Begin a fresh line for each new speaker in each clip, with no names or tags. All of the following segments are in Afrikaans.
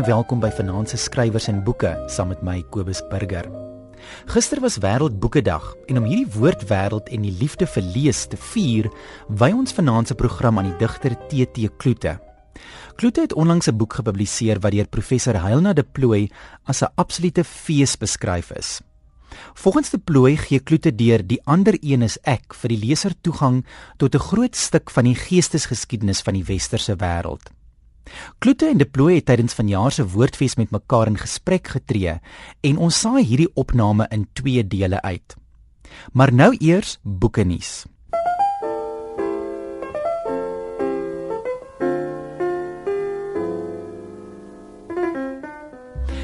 baie welkom by Vanaand se skrywers en boeke saam met my Kobus Burger. Gister was Wêreldboekedag en om hierdie woordwêreld en die liefde vir lees te vier, wy ons vanaand se program aan die digter TT Kloete. Kloete het onlangs 'n boek gepubliseer wat deur professor Heilna de Plooy as 'n absolute fees beskryf is. Volgens de Plooy gee Kloete deur die ander een is ek vir die leser toegang tot 'n groot stuk van die geestesgeskiedenis van die westerse wêreld. Kloete en Deploy het tydens vanjaar se woordfees met mekaar in gesprek getree en ons saai hierdie opname in twee dele uit. Maar nou eers boeke nuus.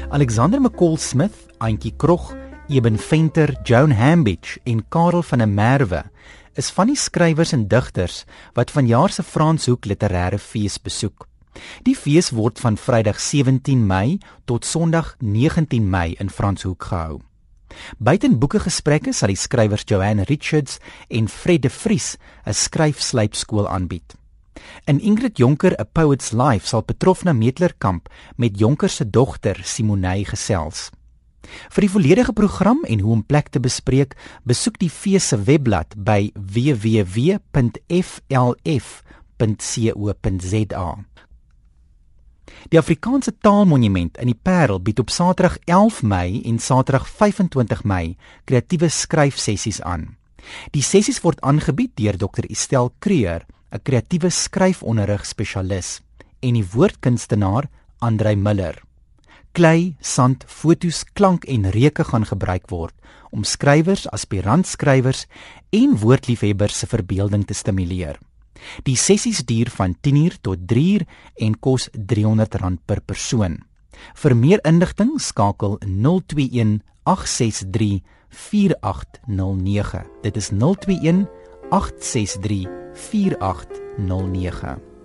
Alexander McCall Smith, Auntie Krog, Eben Venter, Joan Hambidge en Karel van der Merwe is van die skrywers en digters wat vanjaar se Franshoek literêre fees besoek. Die fees word van Vrydag 17 Mei tot Sondag 19 Mei in Franshoek gehou. Buiten boekegesprekke sal die skrywers Joanne Richards en Fred de Vries 'n skryfslypskool aanbied. In Ingrid Jonker, A Poet's Life sal Petrofna Meetlerkamp met Jonker se dogter Simonei gesels. Vir die volledige program en hoe om plek te bespreek, besoek die fees se webblad by www.flf.co.za. Die Afrikaanse Taalmonument in die Parel bied op Saterdag 11 Mei en Saterdag 25 Mei kreatiewe skryfsessies aan. Die sessies word aangebied deur Dr. Estel Creer, 'n kreatiewe skryfonderrig spesialis, en die woordkunstenaar Andrei Miller. Klei, sand, fotos, klank en reuke gaan gebruik word om skrywers, aspirant-skrywers en woordliefhebbers se verbeelding te stimuleer. Die sessies duur van 10uur tot 3uur en kos R300 per persoon. Vir meer inligting skakel 021 863 4809. Dit is 021 863 4809.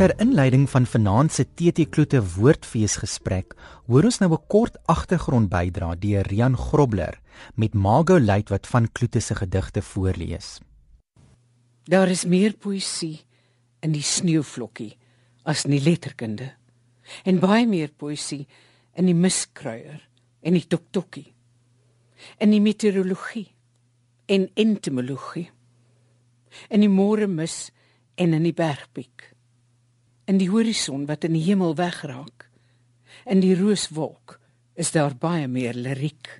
Ter inleiding van vanaand se TT Kloete Woordfees gesprek, hoor ons nou 'n kort agtergrond bydra deur Rian Grobler met Margo Luit wat van Kloete se gedigte voorlees.
Daar is meer poësie in die sneeuvlokkie as in die letterkunde. En baie meer poësie in die miskruier en die toktokkie. In die meteorologie en entomologie. In die môre mis en in die bergpiek in die horison wat in die hemel wegraak. In die rooswolk is daar baie meer liriek.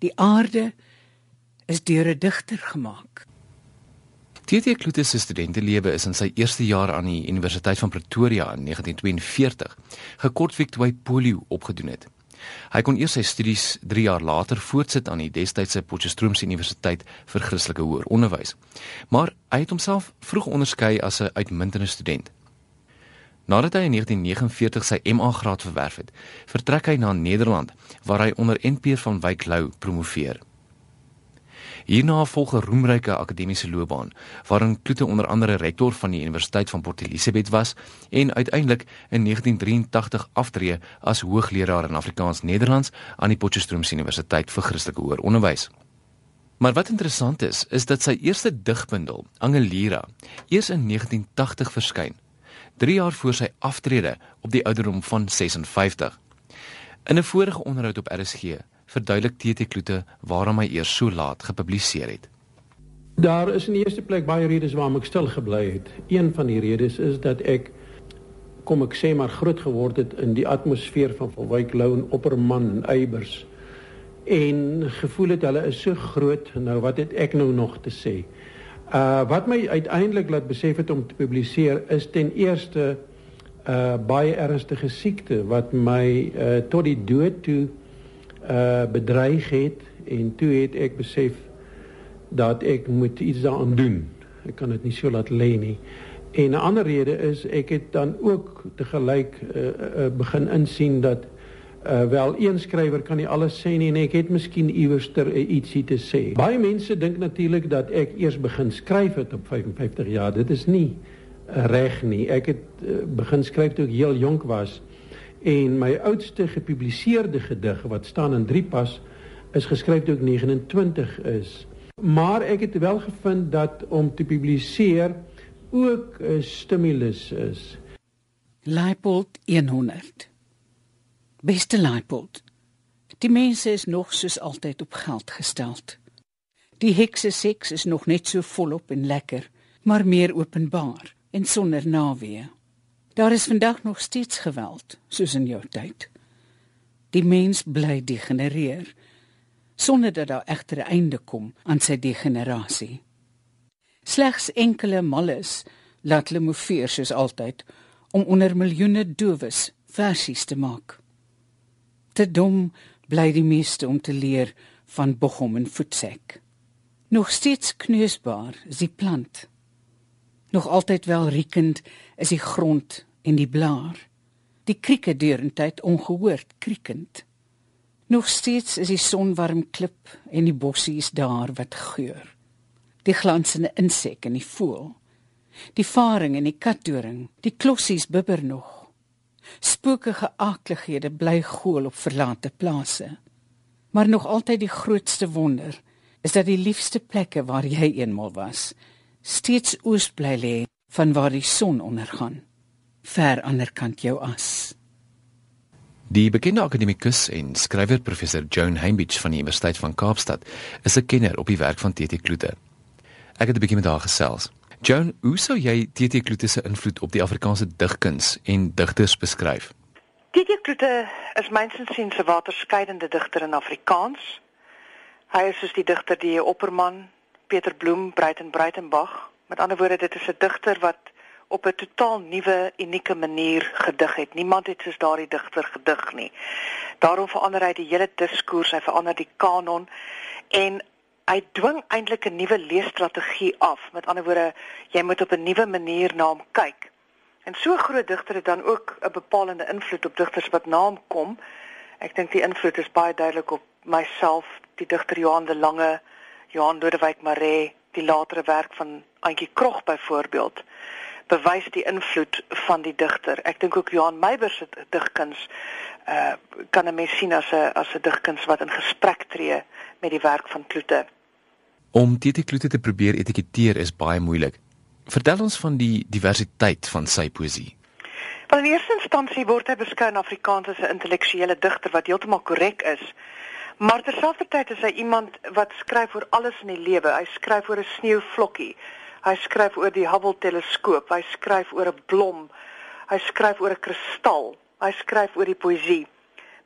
Die aarde is deur 'n digter gemaak.
TT Kloete se studentelewe is in sy eerste jaar aan die Universiteit van Pretoria in 1942, gekortweg toe hy polio opgedoen het. Hy kon eers sy studies 3 jaar later voortsit aan die destydse Potchefstroomse Universiteit vir Christelike Hoër Onderwys. Maar hy het homself vroeg onderskei as 'n uitmuntende student. Nadat hy in 1949 sy MA graad verwerf het, vertrek hy na Nederland waar hy onder NP van Wyk Lou promoveer. Hierna volg 'n roemryke akademiese loopbaan waarin Kloete onder andere rektor van die Universiteit van Port Elizabeth was en uiteindelik in 1983 aftree as hoogleraar in Afrikaans-Nederlands aan die Potchefstroomse Universiteit vir Christelike Hoër Onderwys. Maar wat interessant is, is dat sy eerste digbundel, Angelira, eers in 1980 verskyn 3 jaar voor sy aftrede op die ouderdom van 56. In 'n vorige onderhoud op RSG verduidelik TT Kloete waarom hy eers so laat gepubliseer het.
Daar is in die eerste plek baie redes waarom ek stil gebly het. Een van die redes is dat ek kom ek sê maar groot geword het in die atmosfeer van Volwyk Lou en Opperman en Eybers en gevoel het hulle is so groot nou wat het ek nou nog te sê Uh wat my uiteindelik laat besef het om te publiseer is ten eerste uh baie ernstige siekte wat my uh tot die dood toe uh bedreig het en toe het ek besef dat ek moet iets daaraan doen. Ek kan dit nie so laat lê nie. En 'n ander rede is ek het dan ook te gelyk uh, uh begin insien dat Uh, wel een skrywer kan nie alles sê nie en ek het miskien iewerster uh, ietsie te sê. Baie mense dink natuurlik dat ek eers begin skryf het op 55 jaar. Dit is nie uh, reg nie. Ek het uh, begin skryf toe ek heel jonk was en my oudste gepubliseerde gedig wat staan in 3 pas is geskryf toe ek 29 is. Maar ek het wel gevind dat om te publiseer ook 'n stimulus is.
Leipold 100. Beste Leipold. Die mense is nog soos altyd op geld gesteld. Die hekse seks is nog net so volop en lekker, maar meer openbaar en sonder naweë. Daar is vandag nog steeds geweld, soos in jou tyd. Die mens bly degenereer sonder dat daar egter 'n einde kom aan sy degenerasie. Slegs enkele malles laat hulle moveer soos altyd om onder miljoene dowes versies te maak. Te dom bly die meeste om te leer van Bochum en Voetsek. Nog steeds kneusbaar is die plant. Nog altyd wel riekend is die grond en die blaar. Die krieke deurentyd ongehoord kriekend. Nog steeds is die sonwarm klip en die bossies daar wat geur. Die glansende insek en die voël. Die faring en die katdoring, die klossies bibber nog. Spookige aaklighede bly gool op verlate plase. Maar nog altyd die grootste wonder is dat die liefste plekke waar jy eenmal was, steeds oos bly lê van waar die son ondergaan, ver aanderkant jou as.
Die bekende akademikus en skrywer professor Joan Hambidge van die Universiteit van Kaapstad is 'n kenner op die werk van TT Kloete. Ek het 'n bietjie met haar gesels. Joan, hoe sou jy TT Kloete se invloed op die Afrikaanse digkuns en digters beskryf?
TT Kloete is mynsins sien se waterskeidende digter in Afrikaans. Hy is soos die digter die Opperman, Peter Bloem, Breiten Breitenbach. Met ander woorde, dit is 'n digter wat op 'n totaal nuwe, unieke manier gedig het. Niemand het soos daardie digter gedig nie. Daarom verander hy die hele diskurs, hy verander die kanon en hy dwing eintlik 'n nuwe leesstrategie af. Met ander woorde, jy moet op 'n nuwe manier na hom kyk. En so groot digter het dan ook 'n bepalende invloed op digters wat na hom kom. Ek dink die invloed is baie duidelik op myself, die digter Johan de Lange, Johan Lodewyk Maree, die latere werk van Antjie Krog byvoorbeeld bewys die invloed van die digter. Ek dink ook Johan Meiber se digkuns uh kan 'n mens sien as 'n as 'n digkuns wat in gesprek tree met die werk van Kloete.
Om TT Kloete te probeer etiketeer is baie moeilik. Vertel ons van die diversiteit van sy poësie.
Wel in eerste instansie word hy beskou in Afrikaans as 'n intellektuele digter wat heeltemal korrek is. Maar terselfdertyd is hy iemand wat skryf oor alles in die lewe. Hy skryf oor 'n sneeuvlokkie. Hy skryf oor die Hubble teleskoop. Hy skryf oor 'n blom. Hy skryf oor 'n kristal. Hy skryf oor die poësie.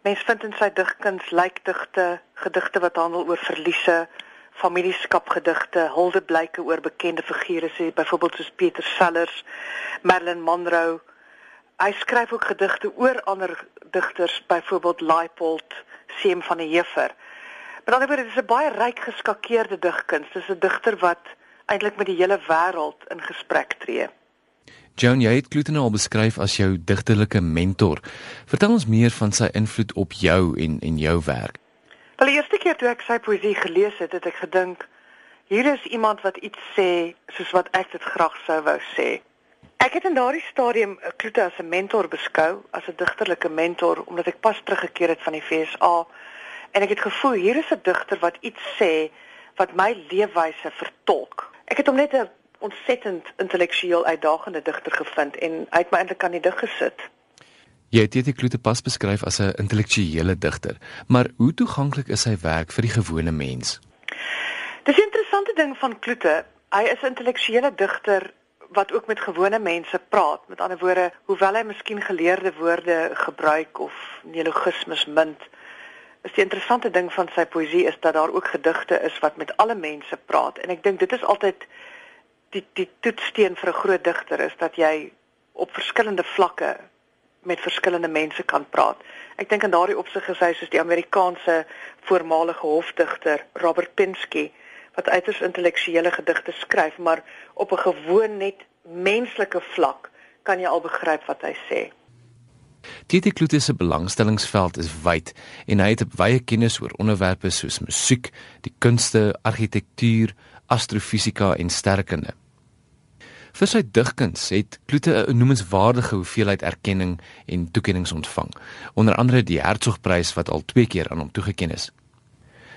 Mens vind in sy digkuns lykdigte, gedigte wat handel oor verliese, familieskapgedigte, huldeblyke oor bekende figure, sê byvoorbeeld soos Peter Sellers, Marilyn Monroe. Hy skryf ook gedigte oor ander digters, byvoorbeeld Leipold, Seem van die Heefer. Met ander woorde, dit is 'n baie ryk geskakeerde digkuns. Dis 'n digter wat eintlik met die hele wêreld in gesprek tree.
Joan, jy het Kloete nou al beskryf as jou digterlike mentor. Vertel ons meer van sy invloed op jou en en jou werk.
Wel, die eerste keer toe ek sy poësie gelees het, het ek gedink hier is iemand wat iets sê soos wat ek dit graag sou wou sê. Ek het in daardie stadium Kloete as 'n mentor beskou, as 'n digterlike mentor omdat ek pas teruggekeer het van die FSA en ek het gevoel hier is 'n digter wat iets sê wat my leefwyse vertolk. Ek het hom net 'n ontsettend intellektueel uitdagende digter gevind en hy het my eintlik aan die dig gesit.
Jy het dit Kloete pas beskryf as 'n intellektuele digter, maar hoe toeganklik is sy werk vir die gewone mens?
Dis 'n interessante ding van Kloete. Hy is 'n intellektuele digter wat ook met gewone mense praat. Met ander woorde, hoewel hy miskien geleerde woorde gebruik of neologismes mint, is die interessante ding van sy poësie is dat daar ook gedigte is wat met alle mense praat en ek dink dit is altyd die die toetssteen vir 'n groot digter is dat jy op verskillende vlakke met verskillende mense kan praat. Ek dink in daardie opsig is hy soos die Amerikaanse voormalige hofdigter Robert Pinsky wat uiters intellektuele gedigte skryf, maar op 'n gewoon net menslike vlak kan jy al begryp wat hy sê.
Titi Kloete se belangstellingsveld is wyd en hy het baie kennis oor onderwerpe soos musiek, die kunste, argitektuur, astrofisika en sterkunde. Vir sy digkuns het Kloete 'n noemenswaardige hoeveelheid erkenning en toekenninge ontvang, onder andere die Hertzogprys wat al 2 keer aan hom toegekend is.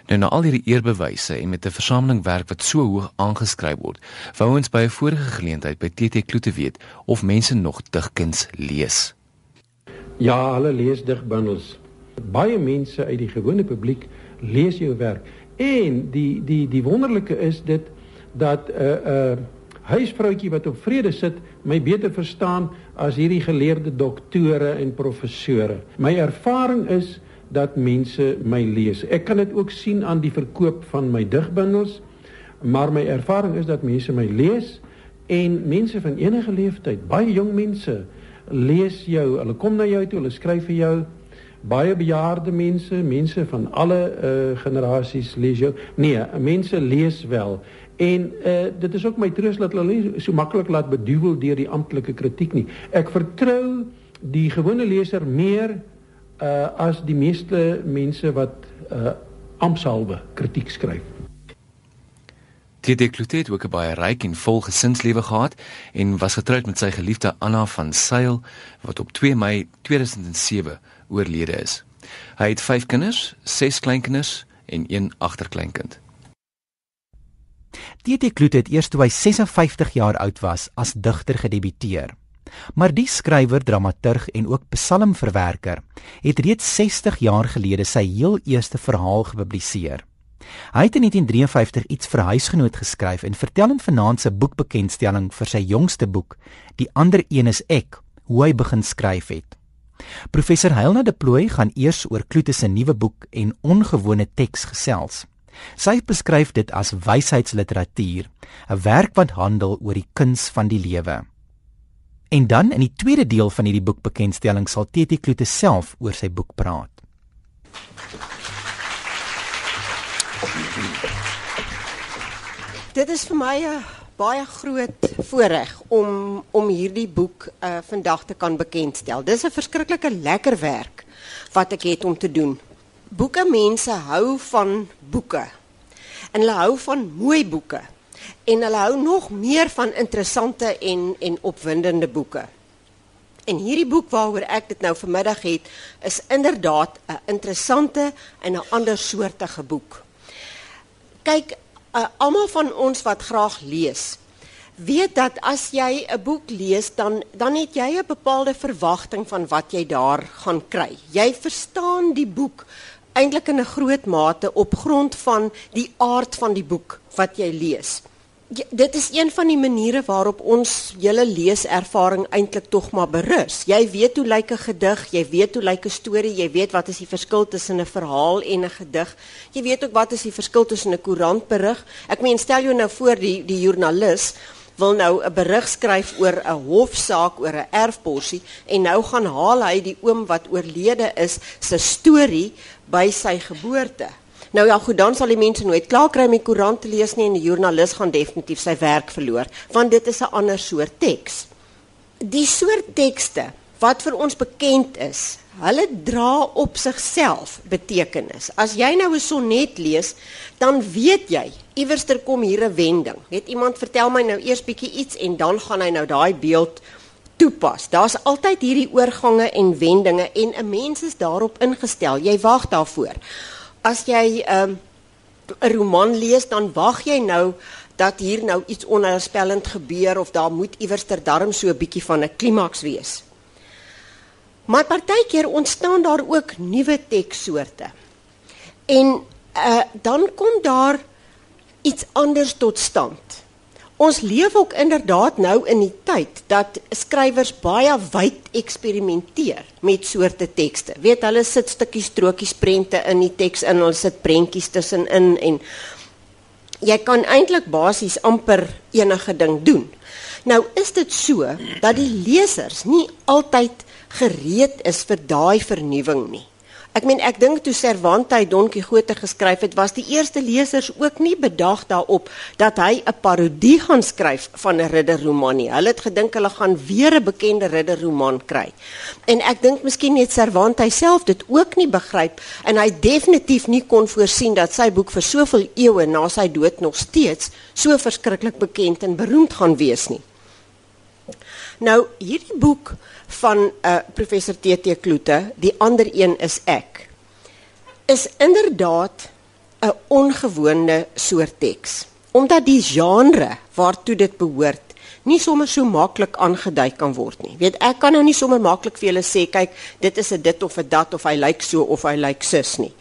Nou na al hierdie eerbewyse en met 'n versameling werk wat so hoog aangeskryf word, wou ons by 'n vorige geleentheid by TT Kloete weet of mense nog digkuns lees.
Ja, hulle lees digbundels. Baie mense uit die gewone publiek lees jou werk. En die die die wonderlike is dit dat 'n uh, 'n uh, huisvroutjie wat op vrede sit my beter verstaan as hierdie geleerde doktore en professore. My ervaring is dat mense my lees. Ek kan dit ook sien aan die verkoop van my digbundels, maar my ervaring is dat mense my lees en mense van enige leeftyd, baie jong mense lees jou. Hulle kom na jou toe, hulle skryf vir jou. Baie bejaarde mense, mense van alle uh, generasies lees jou. Nee, mense lees wel. En uh, dit is ook my troos dat hulle nie so maklik laat beduiwel deur die amptelike kritiek nie. Ek vertrou die gewone leser meer uh, as die meeste mense wat uh, ampsalwe kritiek skryf.
Dit dekluteer ook 'n baie ryk en vol gesinslewe gehad en was getroud met sy geliefde Anna van Sail wat op 2 Mei 2007 oorlede is. Hy het 5 kinders, 6 kleinkinders en 1 agterkleinkind.
D.T. Kloete het eers toe hy 56 jaar oud was as digter gedebuteer. Maar die skrywer, dramaturg en ook psalmverwerker het reeds 60 jaar gelede sy heel eerste verhaal gepubliseer. Hy het in 1953 iets vir huisgenoot geskryf en vertel in vanaand se boekbekendstelling vir sy jongste boek, Die ander een is ek, hoe hy begin skryf het. Professor Heilna de Plooy gaan eers oor Kloete se nuwe boek en ongewone teks gesels. Sy beskryf dit as wysheidsliteratuur, 'n werk wat handel oor die kuns van die lewe. En dan in die tweede deel van hierdie boekbekendstelling sal Teti Kloete self oor sy boek praat.
Dit is vir my 'n baie groot voorreg om om hierdie boek uh vandag te kan bekendstel. Dis 'n verskriklike lekker werk wat ek het om te doen boeke mense hou van boeke. En hulle hou van mooi boeke. En hulle hou nog meer van interessante en en opwindende boeke. En hierdie boek waaroor ek dit nou vanmiddag het, is inderdaad 'n interessante en 'n ander soortige boek. Kyk, uh, almal van ons wat graag lees, weet dat as jy 'n boek lees dan dan het jy 'n bepaalde verwagting van wat jy daar gaan kry. Jy verstaan die boek eintlik in 'n groot mate op grond van die aard van die boek wat jy lees. Ja, dit is een van die maniere waarop ons hele leeservaring eintlik tog maar berus. Jy weet hoe lyk 'n gedig, jy weet hoe lyk 'n storie, jy weet wat is die verskil tussen 'n verhaal en 'n gedig. Jy weet ook wat is die verskil tussen 'n koerantberig. Ek meen stel jou nou voor die die joernalis wil nou 'n berig skryf oor 'n hofsaak oor 'n erfporsie en nou gaan haal hy die oom wat oorlede is se storie by sy geboorte. Nou ja, goed, dan sal die mense nooit klaar kry om die koerant te lees nie en die joernalis gaan definitief sy werk verloor, want dit is 'n ander soort teks. Die soort tekste wat vir ons bekend is, hulle dra op sigself betekenis. As jy nou 'n sonnet lees, dan weet jy, iewers ter kom hier 'n wending. Net iemand vertel my nou eers bietjie iets en dan gaan hy nou daai beeld toepas. Daar's altyd hierdie oorgange en wendinge en 'n mens is daarop ingestel. Jy wag daarvoor. As jy 'n um, roman lees, dan wag jy nou dat hier nou iets onheilspellend gebeur of daar moet iewers ter darm so 'n bietjie van 'n klimaks wees. Maar partykeer ontstaan daar ook nuwe tekssoorte. En uh, dan kom daar iets anders tot stand. Ons leef ook inderdaad nou in die tyd dat skrywers baie wyd eksperimenteer met soorte tekste. Weet hulle sit stukkies strokies prente in die teks in, hulle sit prentjies tussenin en jy kan eintlik basies amper enige ding doen. Nou is dit so dat die lesers nie altyd gereed is vir daai vernuwing nie. Ek meen ek dink toe Cervantes Don Quixote geskryf het, was die eerste lesers ook nie bedag daarop dat hy 'n parodie gaan skryf van 'n ridderroman nie. Hulle het gedink hulle gaan weer 'n bekende ridderroman kry. En ek dink miskien net Cervantes self dit ook nie begryp en hy definitief nie kon voorsien dat sy boek vir soveel eeue na sy dood nog steeds so verskriklik bekend en beroemd gaan wees nie. Nou hierdie boek van uh, professor TT Kloete, die ander een is ek. Is inderdaad 'n ongewone soort teks. Omdat die genre waartoe dit behoort nie sommer so maklik aangedui kan word nie. Weet ek kan nou nie sommer maklik vir julle sê kyk, dit is 'n dit of 'n dat of hy lyk so of hy lyk sus nie.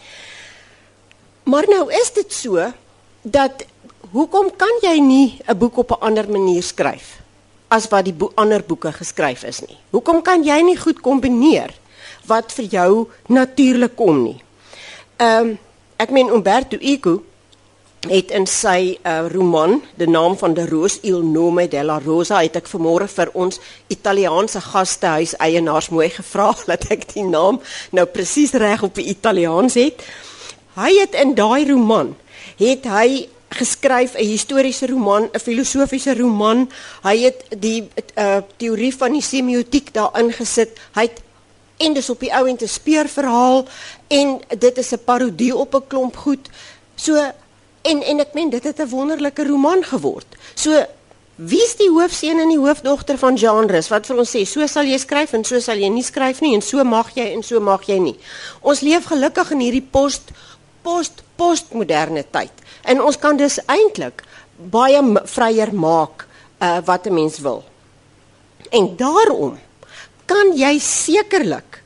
Maar nou is dit so dat hoekom kan jy nie 'n boek op 'n ander manier skryf as wat die bo ander boeke geskryf is nie? Hoekom kan jy nie goed kombineer wat vir jou natuurlik kom nie? Ehm um, ek meen Umberto Eco het in sy uh, roman De naam van de roos Il nome della rosa het ek vanmôre vir ons Italiaanse gastehuis eienaars mooi gevra dat ek die naam nou presies reg op die Italiaans het. Hy het in daai roman het hy geskryf 'n historiese roman, 'n filosofiese roman. Hy het die uh, teorie van die semiotiek daarin gesit. Hy het en dis op die ou en te speurverhaal en dit is 'n parodie op 'n klomp goed. So En en ek meen dit het 'n wonderlike roman geword. So wie's die hoofseun en die hoofdogter van genres wat vir ons sê so sal jy skryf en so sal jy nie skryf nie en so mag jy en so mag jy nie. Ons leef gelukkig in hierdie post post postmoderne tyd. En ons kan dus eintlik baie vryer maak uh, wat 'n mens wil. En daarom kan jy sekerlik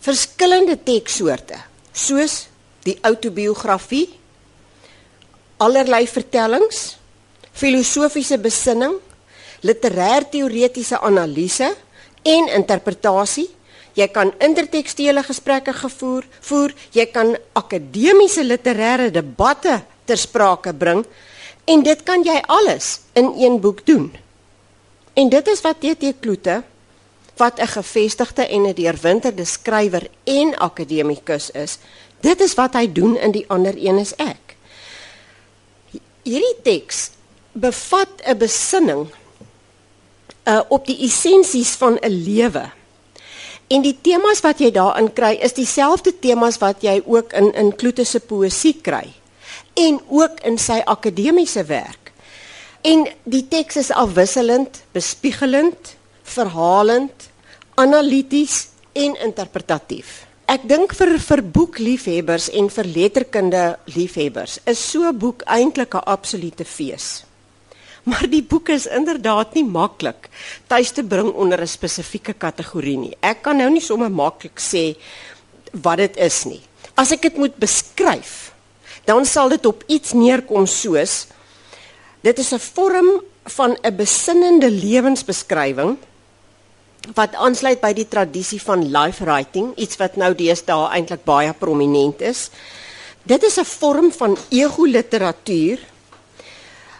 verskillende tekssoorte soos die outobiografie allerlei vertellings, filosofiese besinning, literêr-teoretiese analise en interpretasie. Jy kan intertekstuele gesprekke gevoer, voer, jy kan akademiese literêre debatte ter sprake bring en dit kan jy alles in een boek doen. En dit is wat TT Kloete wat 'n gevestigde en 'n deurwinterde skrywer en akademikus is. Dit is wat hy doen in die ander een is ek hierdie teks bevat 'n besinning uh op die essensies van 'n lewe. En die temas wat jy daarin kry is dieselfde temas wat jy ook in in Kloete se poësie kry en ook in sy akademiese werk. En die teks is afwisselend, bespiegelend, verhalend, analities en interpretatief. Ek dink vir vir boekliefhebbers en vir letterkunde liefhebbers is so 'n boek eintlik 'n absolute fees. Maar die boek is inderdaad nie maklik tuis te bring onder 'n spesifieke kategorie nie. Ek kan nou nie sommer maklik sê wat dit is nie. As ek dit moet beskryf, dan sal dit op iets neerkom soos dit is 'n vorm van 'n besinnende lewensbeskrywing wat aansluit by die tradisie van life writing, iets wat nou deesdae eintlik baie prominent is. Dit is 'n vorm van ego-literatuur.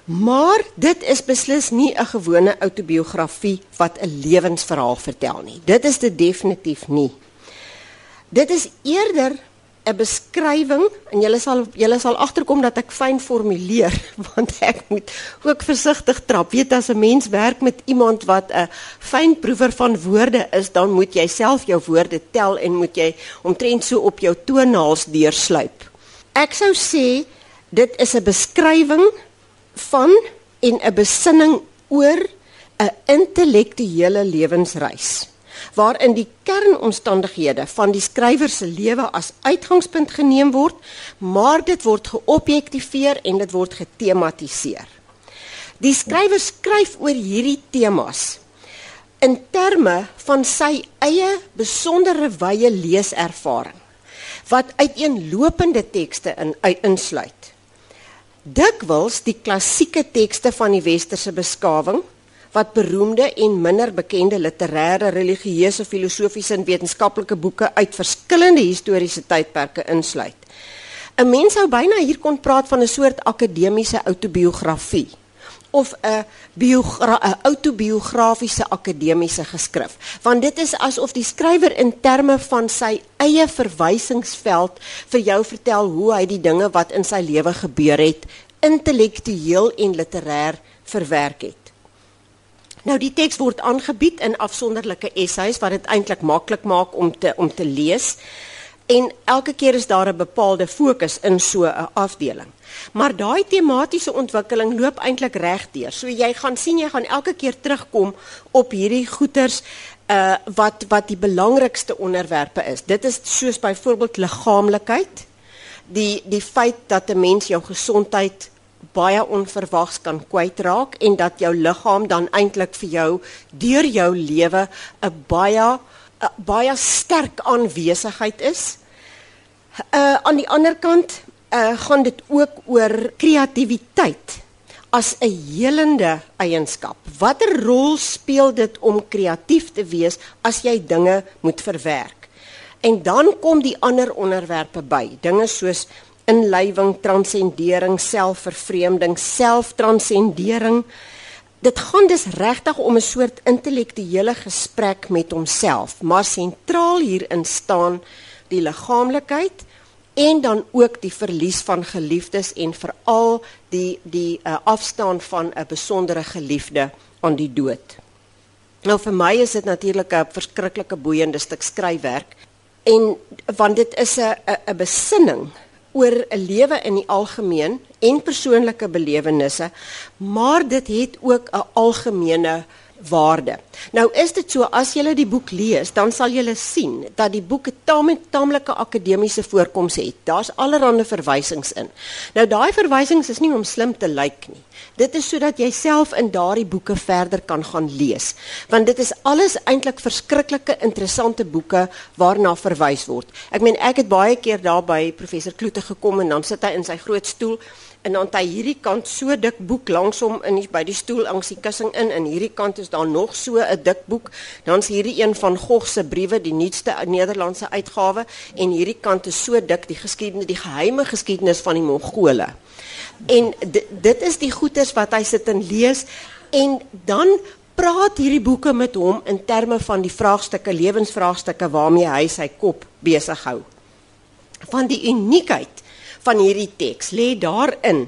Maar dit is beslis nie 'n gewone outobiografie wat 'n lewensverhaal vertel nie. Dit is dit definitief nie. Dit is eerder 'n beskrywing en julle sal julle sal agterkom dat ek fyn formuleer want ek moet ook versigtig trap. Weet as 'n mens werk met iemand wat 'n fyn proewer van woorde is, dan moet jy self jou woorde tel en moet jy omtrent so op jou tonaals deursluip. Ek sou sê dit is 'n beskrywing van en 'n besinning oor 'n intellektuele lewensreis waarin die kernomstandighede van die skrywer se lewe as uitgangspunt geneem word, maar dit word geobjektiveer en dit word getematiseer. Die skrywer skryf oor hierdie temas in terme van sy eie besondere wye leeservaring wat uiteenlopende tekste in insluit. Dikwels die klassieke tekste van die westerse beskawing wat beroemde en minder bekende literêre, religieuse, filosofiese en wetenskaplike boeke uit verskillende historiese tydperke insluit. 'n Mens sou byna hier kon praat van 'n soort akademiese outobiografie of 'n biogra autobiografiese akademiese geskrif, want dit is asof die skrywer in terme van sy eie verwysingsveld vir jou vertel hoe hy die dinge wat in sy lewe gebeur het, intellektueel en literêr verwerk het. Nou die teks word aangebied in afsonderlike essays wat dit eintlik maklik maak om te om te lees. En elke keer is daar 'n bepaalde fokus in so 'n afdeling. Maar daai tematiese ontwikkeling loop eintlik regdeur. So jy gaan sien jy gaan elke keer terugkom op hierdie goeters uh wat wat die belangrikste onderwerpe is. Dit is soos byvoorbeeld liggaamlikheid, die die feit dat 'n mens jou gesondheid baie onverwags kan kwytraak en dat jou liggaam dan eintlik vir jou deur jou lewe 'n baie 'n baie sterk aanwesigheid is. Uh aan die ander kant uh gaan dit ook oor kreatiwiteit as 'n helende eienskap. Watter rol speel dit om kreatief te wees as jy dinge moet verwerk? En dan kom die ander onderwerpe by, dinge soos inlywing, transcendering, selfvervreemding, selftranscendering. Dit gaan dus regtig om 'n soort intellektuele gesprek met homself, maar sentraal hierin staan die liggaamlikheid en dan ook die verlies van geliefdes en veral die die uh, afstaan van 'n besondere geliefde aan die dood. Nou vir my is dit natuurlik 'n verskriklike boeiende stuk skryfwerk en want dit is 'n 'n besinning oor 'n lewe in die algemeen en persoonlike belewennisse, maar dit het ook 'n algemene waarde. Nou is dit so as jy die boek lees, dan sal jy sien dat die boek 'n taamlik taamlike akademiese voorkoms het. Daar's allerlei verwysings in. Nou daai verwysings is nie om slim te lyk nie. Dit is sodat jy self in daardie boeke verder kan gaan lees, want dit is alles eintlik verskriklike interessante boeke waarna verwys word. Ek meen ek het baie keer daar by professor Kloete gekom en dan sit hy in sy groot stoel en dan hy hierdie kant so dik boek langs hom in by die stoel langs die kussing in en hierdie kant is daar nog so 'n dik boek dan's hierdie een van Gogh se briewe die nuutste Nederlandse uitgawe en hierdie kant is so dik die geskiedenis die geheime geskiedenis van die Mongole en dit, is die goeters wat hy sit en lees en dan praat hierdie boeke met hom in terme van die vraagstukke lewensvraagstukke waarmee hy sy kop besig hou van die uniekheid van hierdie teks lê daarin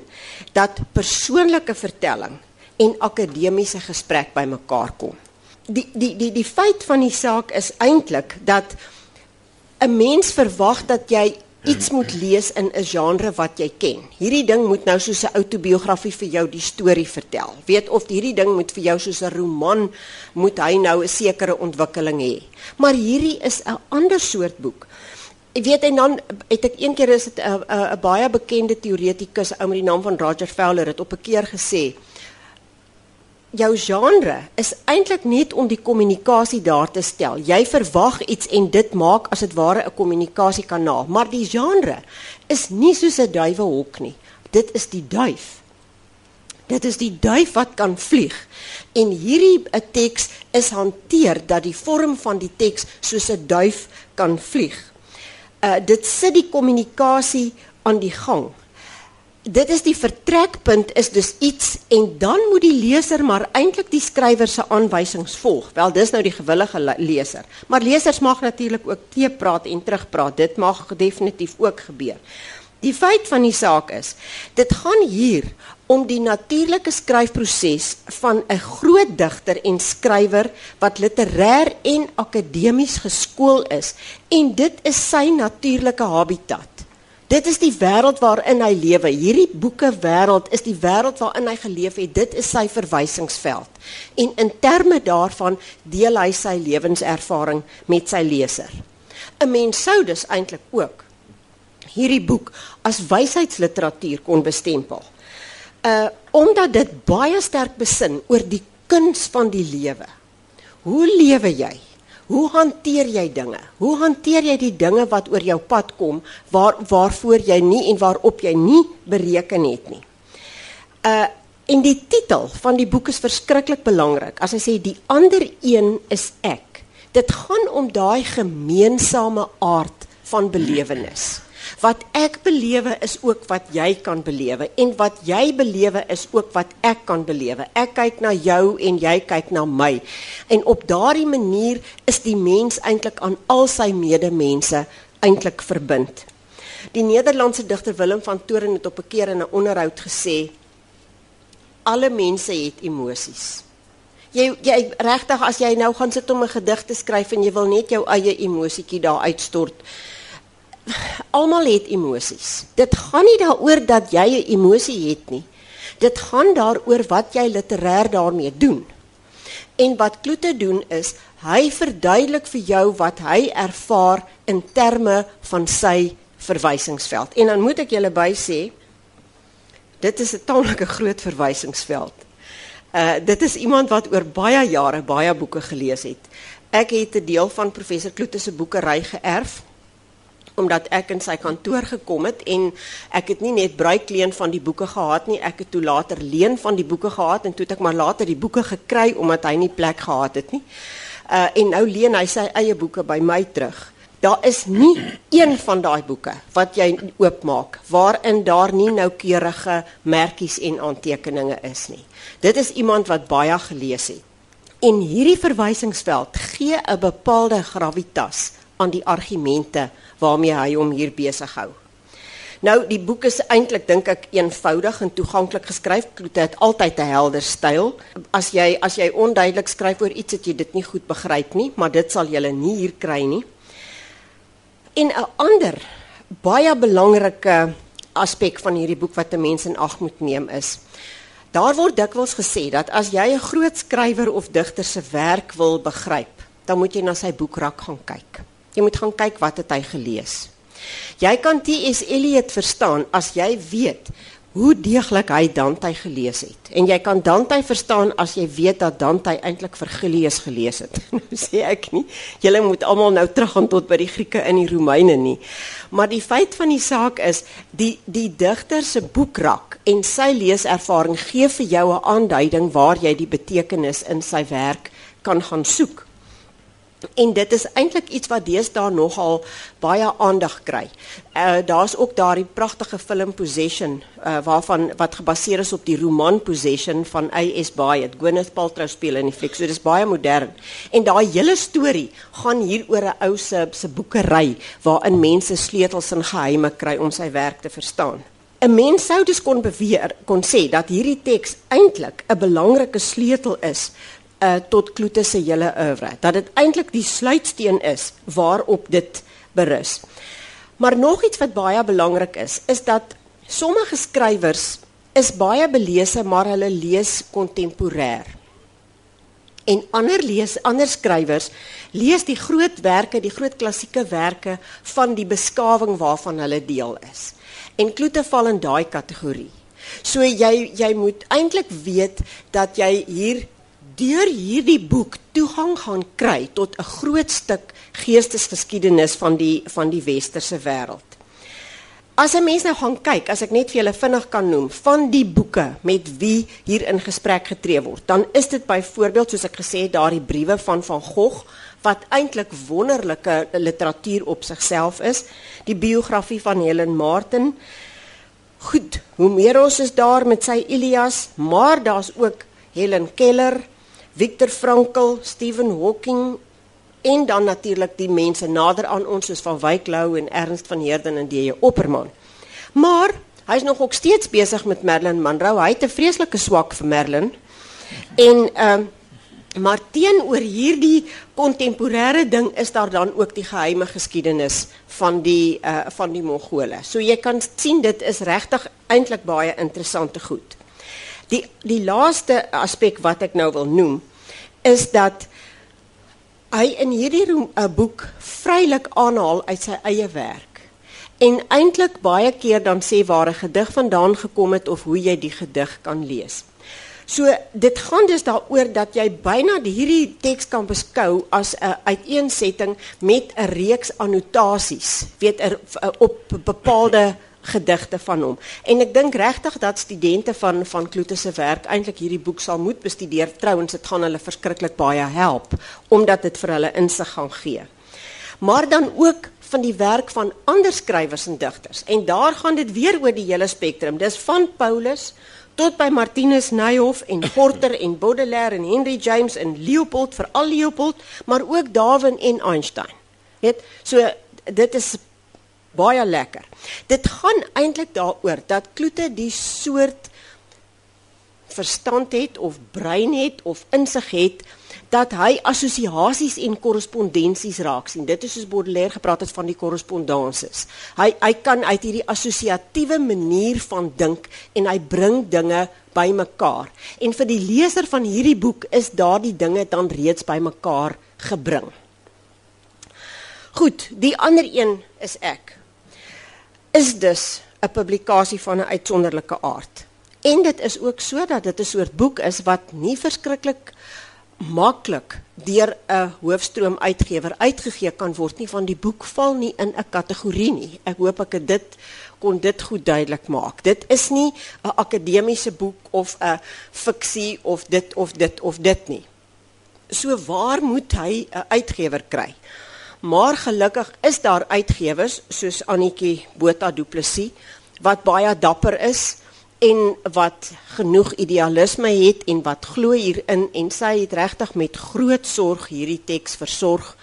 dat persoonlike vertelling en akademiese gesprek bymekaar kom. Die die die die feit van die saak is eintlik dat 'n mens verwag dat jy iets moet lees in 'n genre wat jy ken. Hierdie ding moet nou soos 'n outobiografie vir jou die storie vertel. Weet of hierdie ding moet vir jou soos 'n roman moet hy nou 'n sekere ontwikkeling hê. Maar hierdie is 'n ander soort boek Ek weet en dan het ek een keer is dit 'n 'n baie bekende teoretikus ou met die naam van Roger Fowler het op 'n keer gesê jou genre is eintlik net om die kommunikasie daar te stel. Jy verwag iets en dit maak as dit ware 'n kommunikasiekanaal, maar die genre is nie soos 'n duiwehok nie. Dit is die duif. Dit is die duif wat kan vlieg. En hierdie 'n teks is hanteer dat die vorm van die teks soos 'n duif kan vlieg uh, dit sit die kommunikasie aan die gang. Dit is die vertrekpunt is dus iets en dan moet die leser maar eintlik die skrywer se aanwysings volg. Wel dis nou die gewillige leser. Maar lesers mag natuurlik ook teepraat en terugpraat. Dit mag definitief ook gebeur. Die feit van die saak is, dit gaan hier om die natuurlike skryfproses van 'n groot digter en skrywer wat literêr en akademies geskool is en dit is sy natuurlike habitat. Dit is die wêreld waarin hy lewe. Hierdie boeke wêreld is die wêreld waarin hy geleef het. Dit is sy verwysingsveld. En in terme daarvan deel hy sy lewenservaring met sy leser. 'n Mens sou dus eintlik ook hierdie boek as wysheidsliteratuur kon bestempel uh omdat dit baie sterk besin oor die kuns van die lewe. Hoe lewe jy? Hoe hanteer jy dinge? Hoe hanteer jy die dinge wat oor jou pad kom waar waarvoor jy nie en waarop jy nie bereken het nie? Uh en die titel van die boek is verskriklik belangrik. As hy sê die ander een is ek. Dit gaan om daai gemeensame aard van belewenis. Wat ek belewe is ook wat jy kan belewe en wat jy belewe is ook wat ek kan belewe. Ek kyk na jou en jy kyk na my. En op daardie manier is die mens eintlik aan al sy medemense eintlik verbind. Die Nederlandse digter Willem van Toren het op 'n keer in 'n onderhoud gesê alle mense het emosies. Jy jy regtig as jy nou gaan sit om 'n gedig te skryf en jy wil net jou eie emosietjie daar uitstort almal het emosies. Dit gaan nie daaroor dat jy 'n emosie het nie. Dit gaan daaroor wat jy literêr daarmee doen. En wat Kloete doen is, hy verduidelik vir jou wat hy ervaar in terme van sy verwysingsveld. En dan moet ek julle by sê dit is 'n tamelike groot verwysingsveld. Uh dit is iemand wat oor baie jare baie boeke gelees het. Ek het 'n deel van professor Kloete se boekery geërf omdat ek in sy kantoor gekom het en ek het nie net bruikleen van die boeke gehad nie, ek het toe later leen van die boeke gehad en toe het ek maar later die boeke gekry omdat hy nie plek gehad het nie. Uh en nou leen hy sy eie boeke by my terug. Daar is nie een van daai boeke wat jy oopmaak waarin daar nie noukeurige merkies en aantekeninge is nie. Dit is iemand wat baie gelees het. En hierdie verwysingsveld gee 'n bepaalde gravitas aan die argumente waarmee hy hom hier besig hou. Nou die boek is eintlik dink ek eenvoudig en toeganklik geskryf. Kloete het altyd 'n helder styl. As jy as jy onduidelik skryf oor iets wat jy dit nie goed begryp nie, maar dit sal jy nie hier kry nie. En 'n ander baie belangrike aspek van hierdie boek wat 'n mens in ag moet neem is Daar word dikwels gesê dat as jy 'n groot skrywer of digter se werk wil begryp, dan moet jy na sy boekrak gaan kyk. Jy moet gaan kyk wat het hy gelees. Jy kan T.S. Eliot verstaan as jy weet hoe deeglik hy Dante gelees het. En jy kan Dante verstaan as jy weet dat Dante eintlik Vergilius gelees het. Nou sê ek nie, julle moet almal nou teruggaan tot by die Grieke en die Romeine nie. Maar die feit van die saak is, die die digter se boekrak en sy leeservaring gee vir jou 'n aanduiding waar jy die betekenis in sy werk kan gaan soek. En dit is eintlik iets wat deesdae nogal baie aandag kry. Uh daar's ook daardie pragtige film Possession uh waarvan wat gebaseer is op die roman Possession van A.S. Byatt. Gwyneth Paltrow speel in die fliek. So dis baie modern. En daai hele storie gaan hier oor 'n ou se se boekery waarin mense sleutels en geheime kry om sy werk te verstaan. 'n Mens sou dus kon beweer kon sê dat hierdie teks eintlik 'n belangrike sleutel is uh, tot Kloete se hele oeuvre. Dat dit eintlik die sluitsteen is waarop dit berus. Maar nog iets wat baie belangrik is, is dat sommige skrywers is baie belese maar hulle lees kontemporêr. En ander lees ander skrywers lees die groot werke, die groot klassieke werke van die beskawing waarvan hulle deel is. En Kloete val in daai kategorie. So jy jy moet eintlik weet dat jy hier deur hierdie boek toegang gaan kry tot 'n groot stuk geestesgeskiedenis van die van die westerse wêreld. As 'n mens nou gaan kyk, as ek net vir julle vinnig kan noem, van die boeke met wie hier in gesprek getree word, dan is dit byvoorbeeld soos ek gesê het, daardie briewe van van Gogh wat eintlik wonderlike literatuur op sigself is, die biografie van Helen Martin. Goed, Homerus is daar met sy Ilias, maar daar's ook Helen Keller, Viktor Frankl, Stephen Hawking en dan natuurlik die mense nader aan ons soos van Wyk Lou en Ernst van Heerden en D.J. Opperman. Maar hy's nog ook steeds besig met Marilyn Monroe. Hy het 'n vreeslike swak vir Marilyn. En ehm uh, maar teenoor hierdie kontemporêre ding is daar dan ook die geheime geskiedenis van die uh van die Mongole. So jy kan sien dit is regtig eintlik baie interessante goed. Die die laaste aspek wat ek nou wil noem is dat hy in hierdie roem, boek vrylik aanhaal uit sy eie werk. En eintlik baie keer dan sê waar 'n gedig vandaan gekom het of hoe jy die gedig kan lees. So dit gaan dus daaroor dat jy byna hierdie teks kan beskou as 'n uiteensetting met 'n reeks annotasies, weet er, op bepaalde gedigte van hom. En ek dink regtig dat studente van van Kloete se werk eintlik hierdie boek sal moet bestudeer. Trouwens, dit gaan hulle verskriklik baie help omdat dit vir hulle insig gaan gee. Maar dan ook van die werk van ander skrywers en digters. En daar gaan dit weer oor die hele spektrum. Dis van Paulus tot by Martinus Nijhoff en Porter en Baudelaire en Henry James en Leopold, veral Leopold, maar ook Darwin en Einstein. Weet, so dit is baie lekker. Dit gaan eintlik daaroor dat Kloete die soort verstand het of brein het of insig het dat hy assosiasies en korrespondensies raak sien. Dit is soos Baudelaire gepraat het van die korrespondanses. Hy hy kan uit hierdie assosiatiewe manier van dink en hy bring dinge bymekaar. En vir die leser van hierdie boek is daardie dinge dan reeds bymekaar gebring. Goed, die ander een is ek. Is dus 'n publikasie van 'n uitsonderlike aard. En dit is ook so dat dit 'n soort boek is wat nie verskriklik maklik deur 'n hoofstroom uitgewer uitgegee kan word nie van die boek val nie in 'n kategorie nie. Ek hoop ek het dit kon dit goed duidelik maak. Dit is nie 'n akademiese boek of 'n fiksie of dit of dit of dit nie. So waar moet hy 'n uitgewer kry? Maar gelukkig is daar uitgewers soos Annetjie Botha Du Plessis wat baie dapper is en wat genoeg idealisme het en wat glo hierin en sy het regtig met groot sorg hierdie teks versorg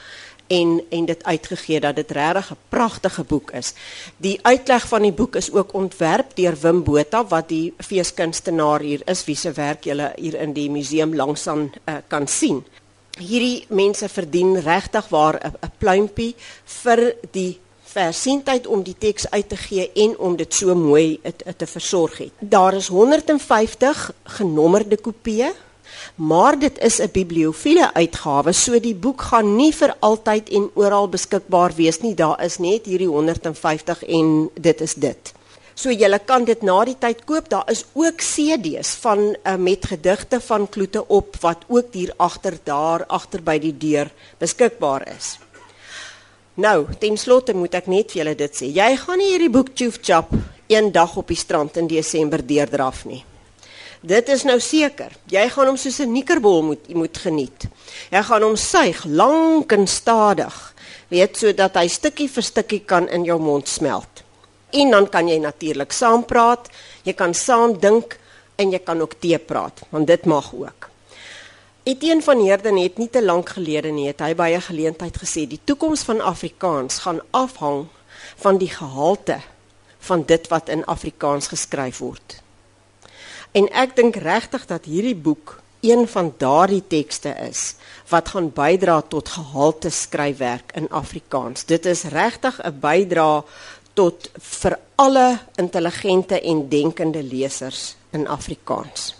en en dit uitgegee dat dit regtig 'n pragtige boek is. Die uitleg van die boek is ook ontwerp deur Wim Botha wat die feeskunstenaar hier is wie se werk jy hier in die museum langsaan uh, kan sien. Hierdie mense verdien regtig waar 'n pluimpie vir die versienheid om die teks uit te gee en om dit so mooi het te versorg het. Daar is 150 genommerde kopieë, maar dit is 'n bibliofiele uitgawe, so die boek gaan nie vir altyd en oral beskikbaar wees nie. Daar is net hierdie 150 en dit is dit. So jy kan dit na die tyd koop. Daar is ook CD's van uh, met gedigte van Kloete op wat ook hier agter daar agter by die deur beskikbaar is. Nou, ten slotte moet ek net vir julle dit sê. Jy gaan nie hierdie boek Choof Chap een dag op die strand in Desember deurdraf nie. Dit is nou seker. Jy gaan hom soos 'n nikkerbol moet moet geniet. Jy gaan hom suig lank en stadig, weet sodat hy stukkie vir stukkie kan in jou mond smelt. En dan kan jy natuurlik saam praat, jy kan saam dink en jy kan ook tee praat, want dit mag ook. Etienne van Heerden het nie te lank gelede nie het hy by 'n geleentheid gesê die toekoms van Afrikaans gaan afhang van die gehalte van dit wat in Afrikaans geskryf word. En ek dink regtig dat hierdie boek een van daardie tekste is wat gaan bydra tot gehalte skryfwerk in Afrikaans. Dit is regtig 'n bydra tot vir alle intelligente en denkende lesers in Afrikaans.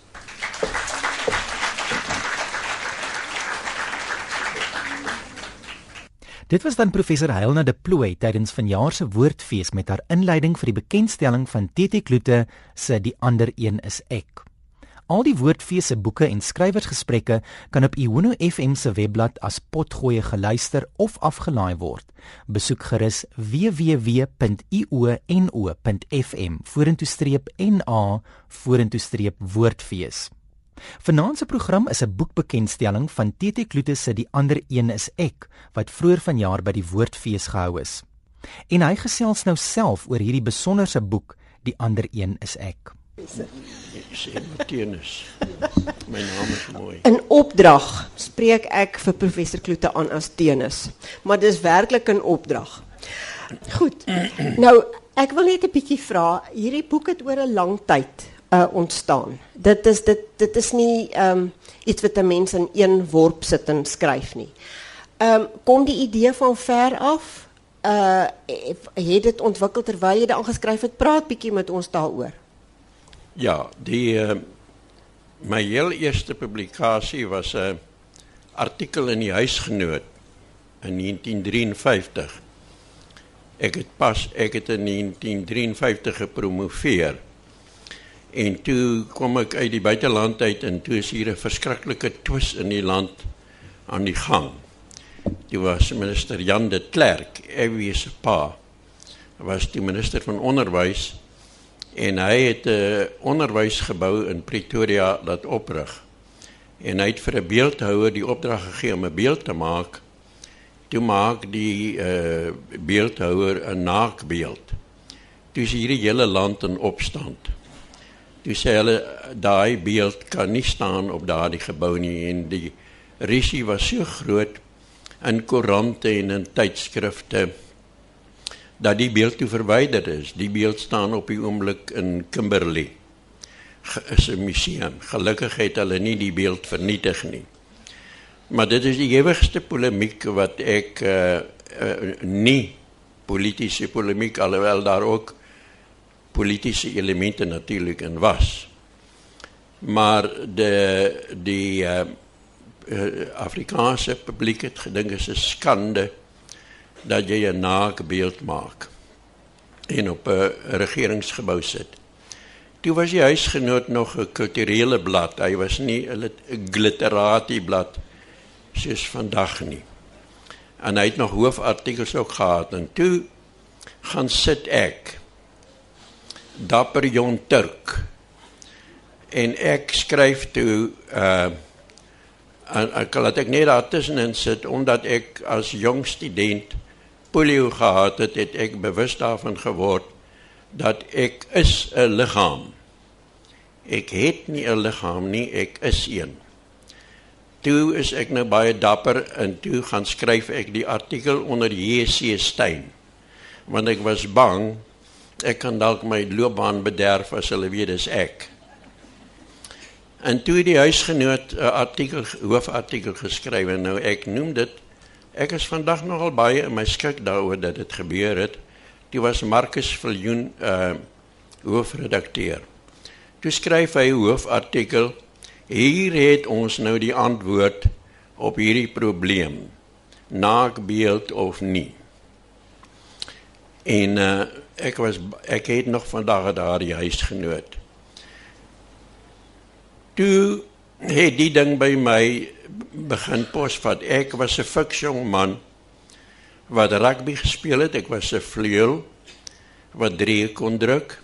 Dit was dan professor Heilna de Plooy tydens vanjaar se woordfees met haar inleiding vir die bekendstelling van TT Kloete se Die ander een is ek. Al die woordfees se boeke en skrywersgesprekke kan op Iono FM se webblad as potgoeie geluister of afgelaai word. Besoek gerus www.iono.fm vorentoe streep na vorentoe streep woordfees. Vanaand se program is 'n boekbekendstelling van TT Kloete se Die ander een is ek wat vroeër vanjaar by die Woordfees gehou is. En hy gesels nou self oor hierdie besonderse boek Die ander een is ek.
Sê Matthias. My naam is mooi.
In opdrag spreek ek vir professor Kloete aan as Tenus, maar dis werklik 'n opdrag. Goed. Nou, ek wil net 'n bietjie vra, hierdie boek het oor 'n lang tyd uh, ontstaan. Dit is dit dit is nie ehm um, iets wat 'n mens in een worp sit en skryf nie. Ehm um, kom die idee van ver af? Uh het dit ontwikkel terwyl jy dit aangeskryf het? Praat bietjie met ons daaroor.
Ja, die uh, my heel eerste publikasie was 'n artikel in die huisgenoot in 1953. Ek het pas ek het in 1953 gepromoveer. En toe kom ek uit die buiteland uit en toe is hier 'n verskriklike twis in die land aan die gang. Dit was minister Jan de Klerk, Ewie se pa. Was die minister van onderwys en hy het 'n onderwysgebou in Pretoria laat oprig. En hy het vir 'n beeldhouer die opdrag gegee om 'n beeld te maak. Toe maak die uh beeldhouer 'n naakbeeld. Toe is hierdie hele land in opstand. Toe sê hulle daai beeld kan nie staan op daardie gebou nie en die risie was so groot in koerante en in tydskrifte dat die beeld toe verwyder is. Die beeld staan op die oomblik in Kimberley. Is 'n museum. Gelukkig het hulle nie die beeld vernietig nie. Maar dit is die ewigste polemiek wat ek uh, uh nie politieke polemiek alhoewel daar ook politieke elemente natuurlik in was. Maar de die uh, Afrikaanse publiek het gedink is 'n skande dat jy 'n naakbeeld maak. en op 'n regeringsgebou sit. Toe was die huisgenoot nog 'n kulturele blad. Hy was nie 'n glitterati blad soos vandag nie. En hy het nog hoofartikels ook gehad en toe gaan sit ek dapper jong Turk en ek skryf toe uh en ek laat ek net daar tussenin sit omdat ek as jong student polio gehad het, het ek bewus daarvan geword dat ek is 'n liggaam. Ek het nie 'n liggaam nie, ek is een. Toe is ek nou baie dapper en toe gaan skryf ek die artikel onder JC Steyn. Want ek was bang ek kan dalk my loopbaan bederf as hulle weet dis ek. En toe die huisgenoot 'n artikel hoofartikel geskryf en nou ek noem dit ek is vandag nogal baie in my skik daaroor dat dit gebeur het. Dit was Marcus Viljoen uh hoofredakteur. Toe skryf hy 'n hoofartikel hier het ons nou die antwoord op hierdie probleem. Naakbeeld of nie. En uh ek was ek het nog vandag daar die huisgenoot toe het die ding by my begin posvat. Ek was 'n fiksjong man wat rugby gespeel het. Ek was 'n vleuel wat drie kon druk.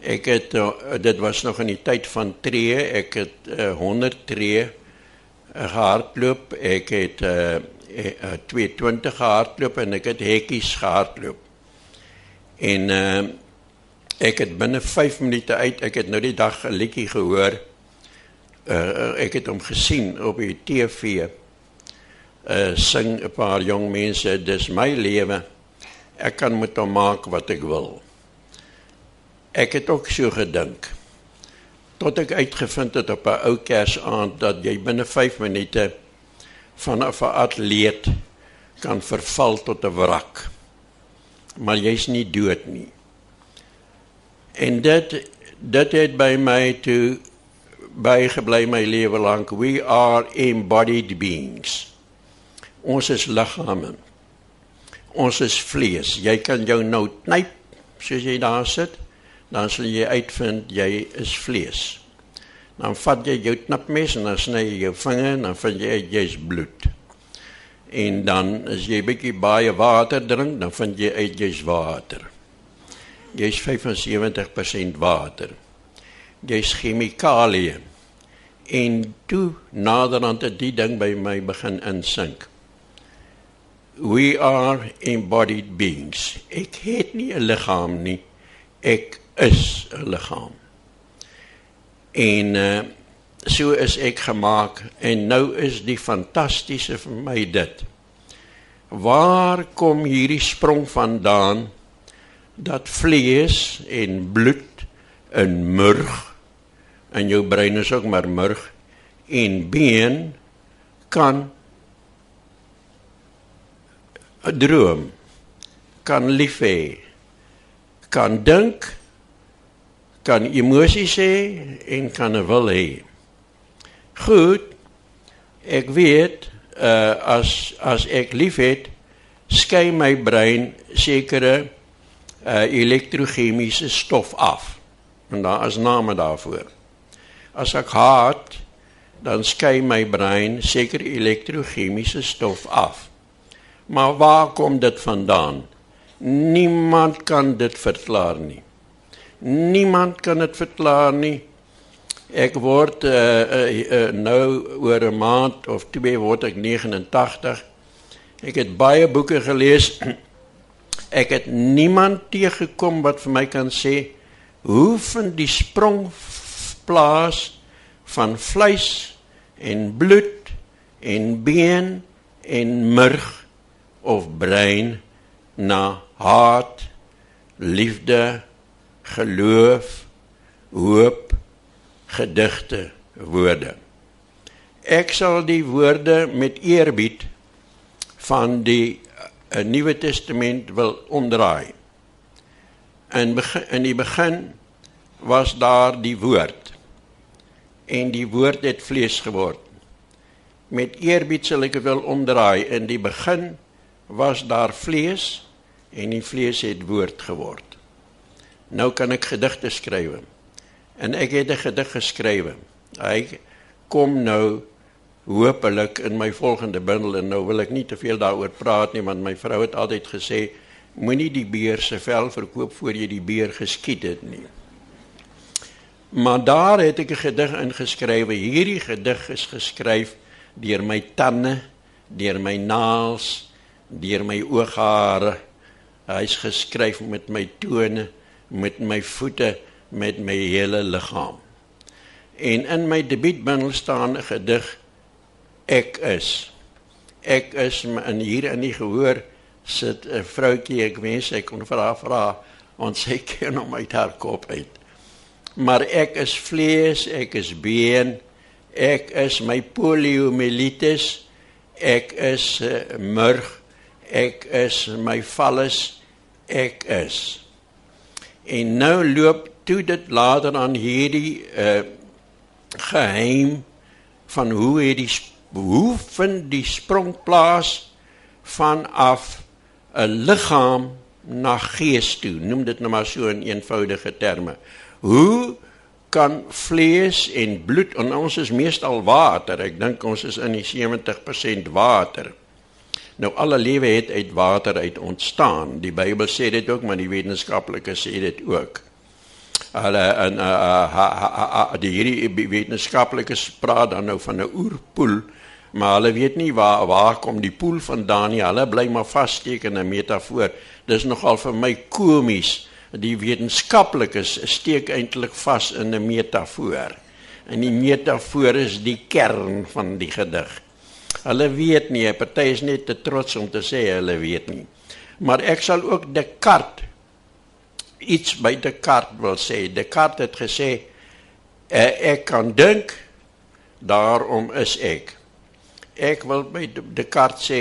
Ek het uh, dit was nog in die tyd van tree. Ek het uh, 100 tree gehardloop. Ek het uh, uh, 220 gehardloop en ek het hekkies gehardloop. En uh, ek het binne 5 minute uit, ek het nou die dag 'n liedjie gehoor uh, ek het hom gesien op die TV. Uh sing 'n paar jong mense, dis my lewe. Ek kan met hom maak wat ek wil. Ek het ook so gedink. Tot ek uitgevind het op 'n ou Kersaand dat jy binne 5 minute vanaf 'n atleet kan verval tot 'n wrak. Maar jy's nie dood nie. En dit dit het by my toe bygebly my lewe lank. We are embodied beings. Ons is liggame. Ons is vlees. Jy kan jou nou knyp soos jy daar sit, dan sal jy uitvind jy is vlees. Dan vat jy jou knipmes en dan sny jy jou vinger en dan vind jy jy's bloed. En dan as jy bietjie baie water drink, dan vind jy uit jy's water. Jy's 75% water jy's chemikalieë. En toe naderhand het die ding by my begin insink. We are embodied beings. Ek het nie 'n liggaam nie. Ek is 'n liggaam. En uh, so is ek gemaak en nou is die fantastiese vir my dit. Waar kom hierdie sprong vandaan dat vlees en bloed in murg en jou brein is ook maar murg en been kan 'n droom kan lief hê kan dink kan emosies hê en kan 'n wil hê goed ek weet uh, as as ek lief het skei my brein sekere uh, elektrochemiese stof af. En daar is name daarvoor As ek haat, dan skei my brein seker elektrochemiese stof af. Maar waar kom dit vandaan? Niemand kan dit verklaar nie. Niemand kan dit verklaar nie. Ek word uh, uh, uh, nou oor 'n maand of twee word ek 89. Ek het baie boeke gelees. Ek het niemand teëgekom wat vir my kan sê hoe vind die sprong plaas van vleis en bloed en been en murg of brein na haat, liefde, geloof, hoop, gedigte, woorde. Ek sal die woorde met eerbied van die uh, Nuwe Testament wil omdraai. In begin, in die begin was daar die woord en die woord het vlees geword. Met eerbied sal ek wil omdraai in die begin was daar vlees en die vlees het woord geword. Nou kan ek gedigte skryf. En ek het 'n gedig geskryf. Hy kom nou hopelik in my volgende bundel en nou wil ek nie te veel daaroor praat nie want my vrou het altyd gesê moenie die beer se vel verkoop voor jy die beer geskiet het nie. Maar daar het ek 'n gedig ingeskryf. Hierdie gedig is geskryf deur my tande, deur my naels, deur my ooghare. Hy's geskryf met my tone, met my voete, met my hele liggaam. En in my debuutbundel staan 'n gedig Ek is. Ek is in hier in die gehoor sit 'n vroutjie, ek wens ek kon vir haar vra, want sy ken hom uit haar kop uit. Maar ek is vlees, ek is been, ek is my poliomyelitis, ek is uh, murg, ek is my vallus, ek is. En nou loop toe dit later aan hierdie uh, geheim van hoe het die hoe vind die sprong plaas vanaf 'n liggaam na gees toe. Noem dit nou maar so in eenvoudige terme. Hoe kan vlees en bloed en ons is meestal water. Ek dink ons is in die 70% water. Nou alle lewe het uit water uit ontstaan. Die Bybel sê dit ook, maar die wetenskaplikes sê dit ook. Hulle en uh, uh, die hierdie wetenskaplikes praat dan nou van 'n oerpoel maar hulle weet nie waar waar kom die poel vandaan nie. Hulle bly maar vassteek in 'n metafoor. Dis nogal vir my komies. Die wetenskaplikes steek eintlik vas in 'n metafoor. En die metafoor is die kern van die gedig. Hulle weet nie, party is net te trots om te sê hulle weet nie. Maar ek sal ook Descartes iets by Descartes wil sê. Descartes het gesê ek kan dink, daarom is ek ek wil by Descartes sê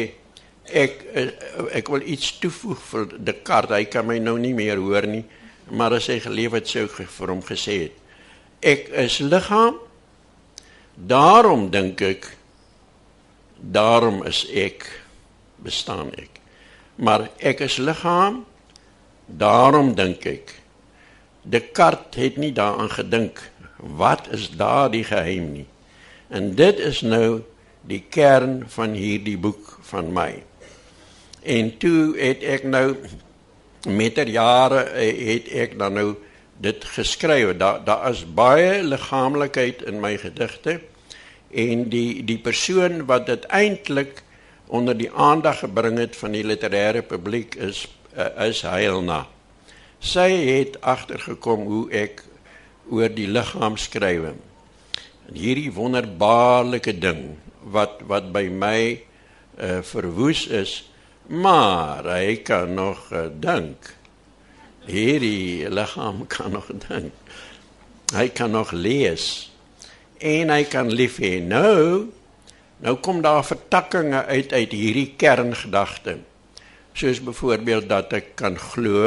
ek eh, ek wil iets toevoeg vir Descartes. Hy kan my nou nie meer hoor nie, maar as hy geleef het sou vir hom gesê het ek is liggaam. Daarom dink ek daarom is ek bestaan ek. Maar ek is liggaam. Daarom dink ek Descartes het nie daaraan gedink wat is daardie geheim nie. En dit is nou die kern van hierdie boek van my. En toe het ek nou met ter jare eh, het ek dan nou dit geskryf. Daar daar is baie liggaamlikheid in my gedigte en die die persoon wat dit eintlik onder die aandag gebring het van die literêre publiek is uh, is Heilna. Sy het agtergekom hoe ek oor die liggaam skryf. En hierdie wonderbaarlike ding wat wat by my uh, verwoes is, maar hy kan nog uh, dink. Hierdie liggaam kan nog dink. Hy kan nog lees en hy kan lief hê. Nou nou kom daar vertakkings uit uit hierdie kerngedagte. Soos byvoorbeeld dat ek kan glo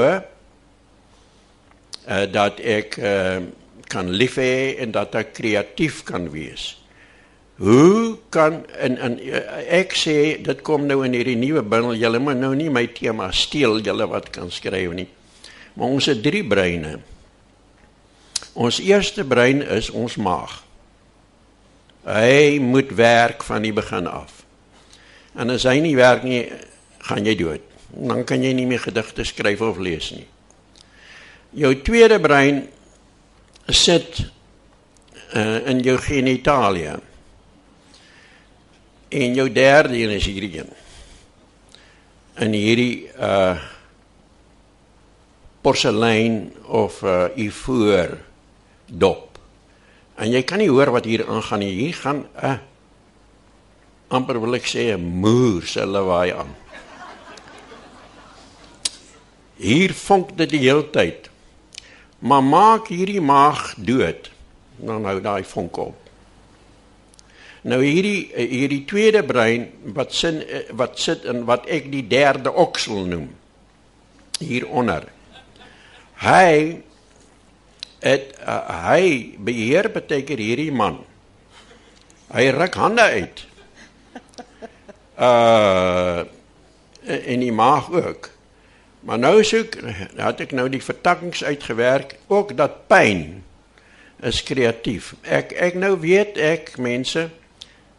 uh, dat ek uh, kan lief hê en dat ek kreatief kan wees. Hoe kan en en ek sê dit kom nou in hierdie nuwe bundel julle moet nou nie my tema steel julle wat kan skryf nie. Maar ons het drie breine. Ons eerste brein is ons maag. Hy moet werk van die begin af. En as hy nie werk nie, gaan jy dood. Dan kan jy nie meer gedigte skryf of lees nie. Jou tweede brein sit uh, in jou genitalia. En jou derde een is hierdie een. In hierdie uh porselein of uh ivoor dop. En jy kan nie hoor wat hier aangaan nie. Hier gaan 'n uh, amper wil ek sê 'n moer se lawaai aan. Hier vonk dit die hele tyd. Maar maak hierdie maag dood. Dan hou daai vonk op. Nou hierdie hierdie tweede brein wat sin wat sit in wat ek die derde oksel noem hieronder. Hy het uh, hy beheer beteken hierdie man. Hy ruk hande uit. Uh en die maag ook. Maar nou soek het ek nou die vertakkings uitgewerk ook dat pyn is kreatief. Ek ek nou weet ek mense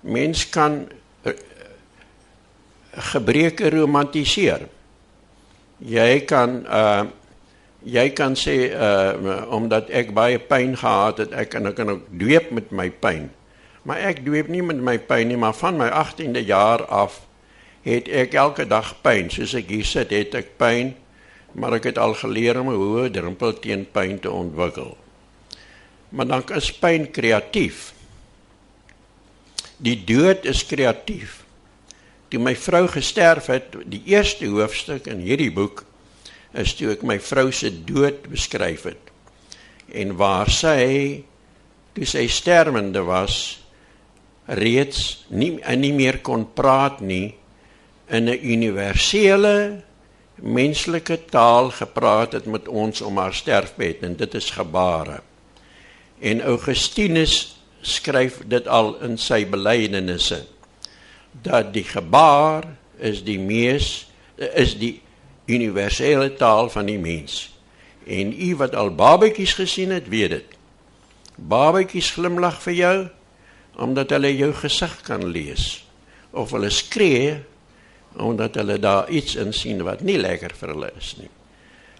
mens kan uh, gebreke romantiseer. Jy kan uh jy kan sê uh omdat ek baie pyn gehad het, ek kan ek kan ook dweep met my pyn. Maar ek dweep nie met my pyn nie, maar van my 18de jaar af het ek elke dag pyn. Soos ek hier sit, het ek pyn, maar ek het al geleer om 'n hoë drempel teen pyn te ontwikkel. Maar dan is pyn kreatief. Die dood is kreatief. Toe my vrou gesterf het, die eerste hoofstuk in hierdie boek is toe ek my vrou se dood beskryf het. En waar sy toe sy sterwende was, reeds nie nie meer kon praat nie in 'n universele menslike taal gepraat het met ons om haar sterfbed en dit is gebare. En Augustinus skryf dit al in sy belydenisse dat die gebaar is die mees is die universele taal van die mens. En u wat al babetjies gesien het, weet dit. Babetjies glimlag vir jou omdat hulle jou gesig kan lees of hulle skree omdat hulle daar iets in sien wat nie lekker vir hulle is nie.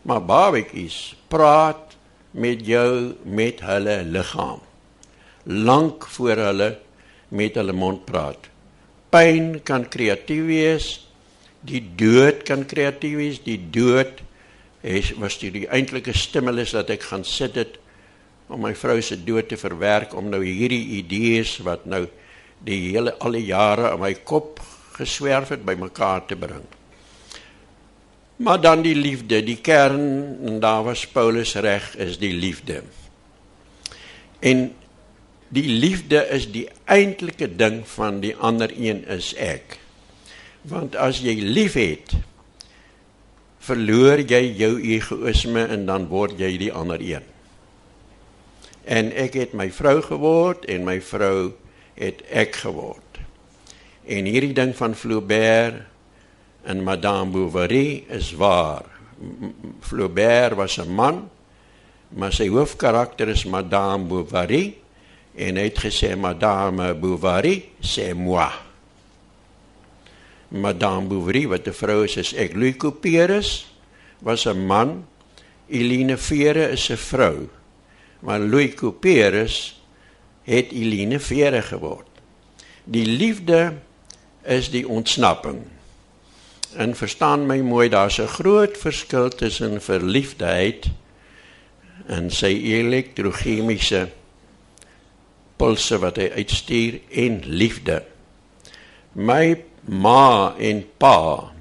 Maar babetjies praat met jou met hulle liggaam. Lank voor hulle met hulle mond praat. Pyn kan kreatief wees. Die dood kan kreatief wees. Die dood is was die, die eintlike stimulus dat ek gaan sit het om my vrou se dood te verwerk om nou hierdie idees wat nou die hele al die jare in my kop geswerf het bymekaar te bring. Maar dan die liefde, die kern en daar was Paulus reg is die liefde. En die liefde is die eintlike ding van die ander een is ek. Want as jy liefhet, verloor jy jou egoïsme en dan word jy die ander een. En ek het my vrou geword en my vrou het ek geword. En hierdie ding van Flaubert en Madame Bovary is waar. Flaubert was 'n man, maar sy hoofkarakter is Madame Bovary en hy het gesê Madame Bovary, c'est moi. Madame Bovary wat 'n vrou is, is ek. Louis Couperus was 'n man. Eline Vere is 'n vrou. Maar Louis Couperus het Eline Vere geword. Die liefde is die ontsnapping. En verstaan my mooi, daar's 'n groot verskil tussen verliefdheid en sy elektrochemiese pulse wat hy uitstuur en liefde. My ma en pa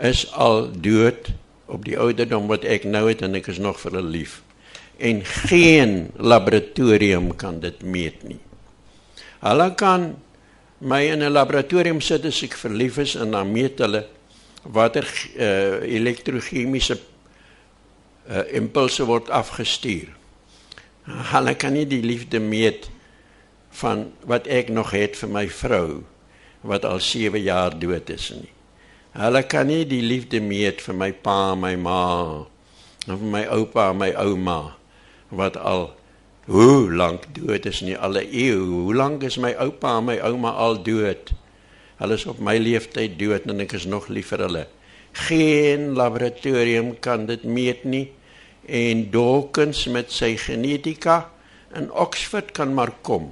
is al dood op die ouderdom wat ek nou het en ek is nog vir hulle lief. En geen laboratorium kan dit meet nie. Hulle kan my in 'n laboratorium sit as ek verlief is en dan meet hulle watter uh, elektrochemiese uh, impulse word afgestuur. Hulle kan nie die liefde meet van wat ek nog het vir my vrou wat al 7 jaar dood is nie. Hulle kan nie die liefde meet vir my pa, my ma of my oupa, my ouma wat al Hoe lank dood is nie alle eeu? Hoe lank is my oupa en my ouma al dood? Hulle is op my leeftyd dood en ek is nog lief vir hulle. Geen laboratorium kan dit meet nie en Dawkins met sy genetika in Oxford kan maar kom.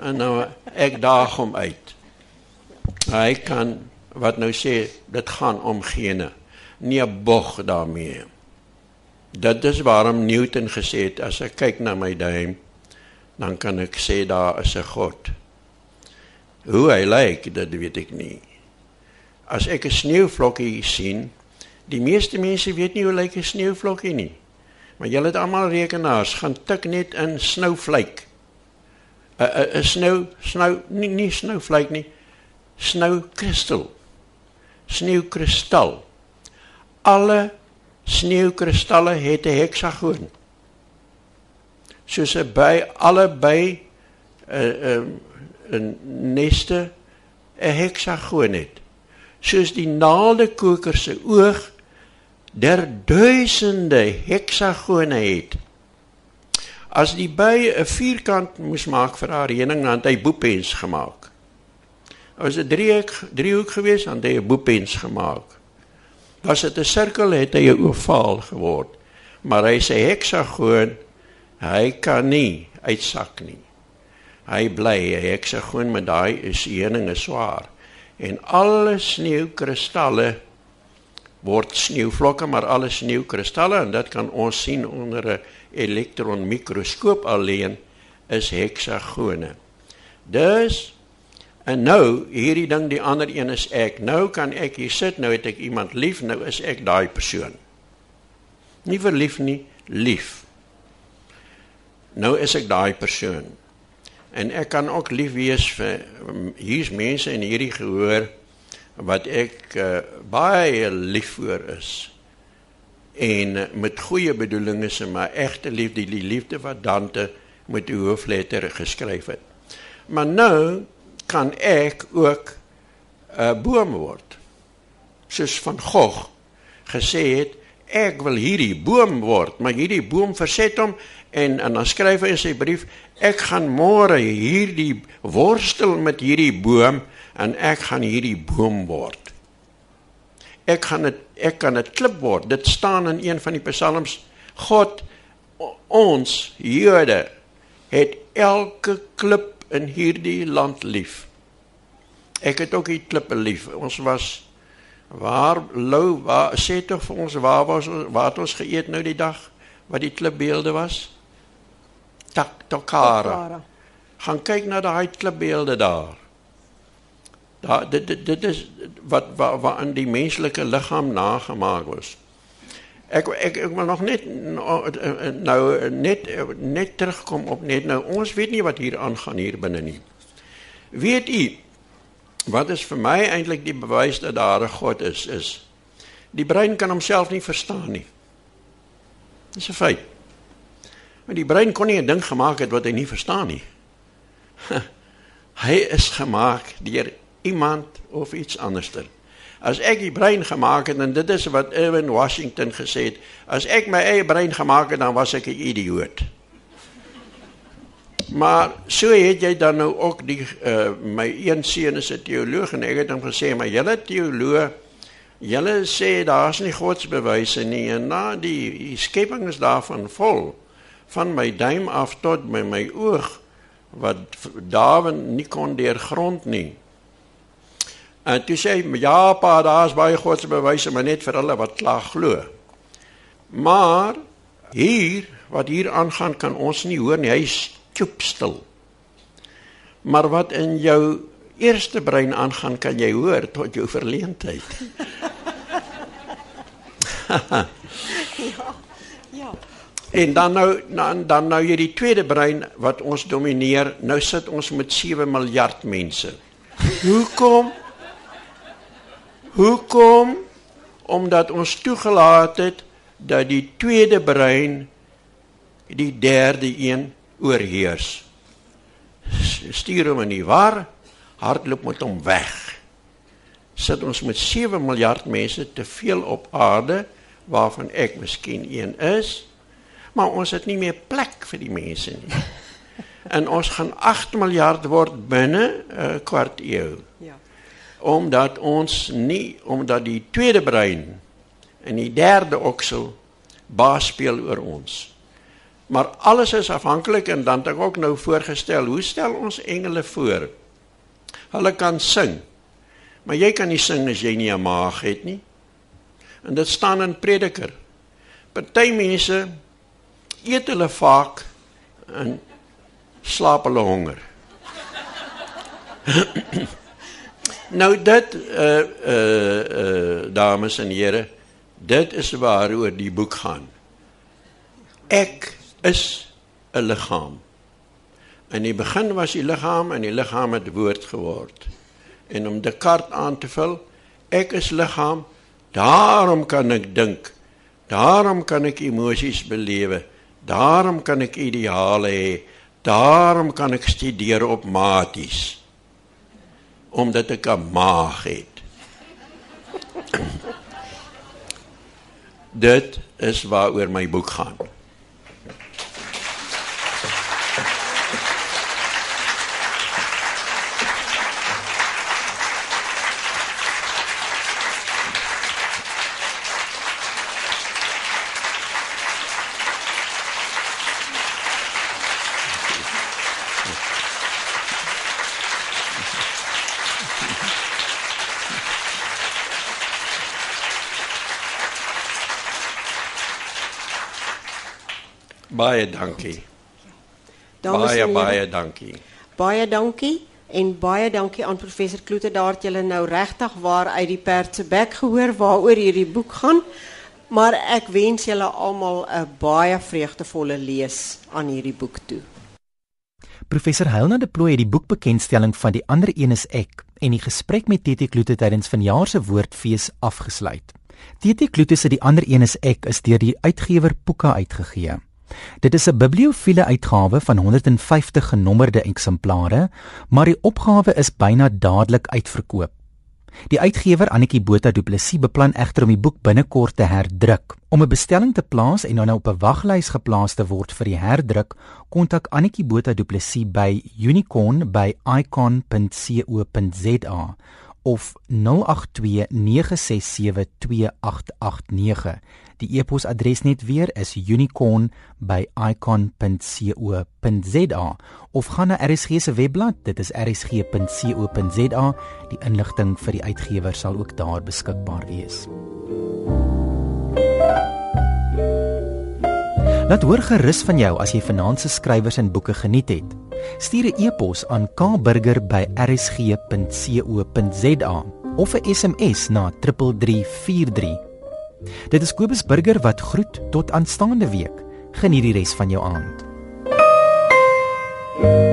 En nou ek daag hom uit. Hy kan wat nou sê dit gaan om gene. Nie bog daarmee. Dit is waarom Newton gesê het as ek kyk na my duim, dan kan ek sê daar is 'n God. Hoe hy lyk, dit weet ek nie. As ek 'n sneeuvlokkie sien, die meeste mense weet nie hoe lyk 'n sneeuvlokkie nie. Maar julle het almal rekenaars, gaan tik net in snowflake. 'n 'n 'n snow snow nie nie snowflake nie. Snow crystal. Sneeukristal. Alle sneeukristalle het 'n heksagoon. Soos 'n by 'n uh, 'n uh, 'n neste 'n heksagoon het. Soos die naaldekoker se oog der duisende heksagone het. As die by 'n vierkant moes maak vir haar heuning, dan het hy boepens gemaak. As 'n driehoek driehoek gewees, dan het hy 'n boepens gemaak. Was dit 'n sirkel, het hy 'n ovaal geword. Maar hy sê heksagoon, hy kan nie uitsak nie. Hy bly 'n heksagoon met daai is heuning is swaar en alle sneeukristalle word sneeuvlokke maar alle sneeukristalle en dit kan ons sien onder 'n elektronmikroskoop alleen is heksagone. Dus en nou hierdie ding die ander een is ek. Nou kan ek hier sit, nou het ek iemand lief, nou is ek daai persoon. Nie verlief nie, lief. Nou is ek daai persoon. En ek kan ook lief wees vir hier's mense in hierdie gehoor wat ek uh, baie lief vir is. En uh, met goeie bedoelings en my egte liefde, die liefde wat Dante met die hoofletter geskryf het. Maar nou kan ek ook 'n uh, boom word. Soos van Gogh gesê het, ek wil hierdie boom word, maar hierdie boom verset hom en en dan skryf hy in sy brief ek gaan môre hierdie worstel met hierdie boom en ek gaan hierdie boom word. Ek gaan dit ek kan dit klip word. Dit staan in een van die psalms. God ons Jode het elke klip in hierdie land lief. Ek het ook die klippe lief. Ons was waar lou waar sê tog vir ons waar was waar het ons geëet nou die dag wat die klipbeelde was? Tak Takara. Gaan kyk na daai klipbeelde daar. Daar dit dit dit is wat wat wat in die menslike liggaam nagemaak was. Ek ek ek wil nog net nou net net terugkom op net nou ons weet nie wat hier aangaan hier binne nie. Weet u wat is vir my eintlik die bewys dat daar 'n God is is die brein kan homself nie verstaan nie. Dis 'n feit. Maar die brein kon nie 'n ding gemaak het wat hy nie verstaan nie. hy is gemaak deur iemand of iets anderster. As ek die brein gemaak het en dit is wat Irwin Washington gesê het, as ek my eie brein gemaak het dan was ek 'n idioot. Maar so het jy dan nou ook die uh, my een seun is 'n teoloog en ek het hom gesê maar julle teoloog julle sê daar's nie godsbewyse nie en na die, die skepping is daarvan vol van my duim af tot my my oog wat Dawid nie kon deurgrond nie. En toe sê hy ja pa daar's baie God se bewyse maar net vir hulle wat klaar glo. Maar hier wat hier aangaan kan ons nie hoor nie. Hy stoep stil. Maar wat in jou eerste brein aangaan kan jy hoor tot jou verleentheid.
ja. Ja.
En dan nou dan, dan nou hierdie tweede brein wat ons domineer, nou sit ons met 7 miljard mense. Hoekom? Hoekom? Omdat ons toegelaat het dat die tweede brein die derde een oorheers. Stuur hom in die war, hardloop met hom weg. Sit ons met 7 miljard mense te veel op aarde waarvan ek miskien een is maar ons het nie meer plek vir die mense nie. En ons gaan 8 miljard word binne 'n uh, kwart eeu. Ja. Omdat ons nie omdat die tweede brein en die derde oksel baas speel oor ons. Maar alles is afhanklik en dan het ek ook nou voorgestel, hoe stel ons engele voor? Hulle kan sing. Maar jy kan nie sing as jy nie 'n maag het nie. En dit staan in Prediker. Party mense eet hulle vaak en slaap hulle honger. nou dit uh uh uh dames en here, dit is waaroor die boek gaan. Ek is 'n liggaam. In die begin was die liggaam en die liggaam het woord geword. En om die kaart aan te vul, ek is liggaam, daarom kan ek dink. Daarom kan ek emosies belewe. Daarom kan ek ideale hê. Daarom kan ek studeer op maties. Omdat ek 'n maag het. Dit is waaroor my boek gaan. Baie dankie.
Dames
Baie
en here,
baie dankie.
baie dankie en baie dankie aan professor Kloete daar het julle nou regtig waar uit die perd se bek gehoor waaroor hierdie boek gaan. Maar ek wens julle almal 'n baie vreugdevolle lees aan hierdie boek toe.
Professor Helena de Plooy het die boekbekendstelling van die ander een is ek en die gesprek met TT Kloete tydens vanjaar se woordfees afgesluit. TT Kloete se die ander een is ek is deur die uitgewer Puka uitgegee. Dit is 'n bibliofiele uitgawe van 150 genommerde eksemplare, maar die opgawe is byna dadelik uitverkoop. Die uitgewer Annetjie Botha Du Plessis beplan egter om die boek binnekort te herdruk. Om 'n bestelling te plaas en dan nou op 'n waglys geplaas te word vir die herdruk, kontak Annetjie Botha Du Plessis by unicorn@icon.co.za of 0829672889. Die e-posadres net weer is unicorn@icon.co.za of gaan na RSG se webblad, dit is rsg.co.za. Die inligting vir die uitgewer sal ook daar beskikbaar wees. Laat hoor gerus van jou as jy vanaand se skrywers en boeke geniet het. Stuur 'n e-pos aan kburger@rsg.co.za of 'n SMS na 3343. Dit is Kobus Burger wat groet tot aanstaande week. Geniet die res van jou aand. thank you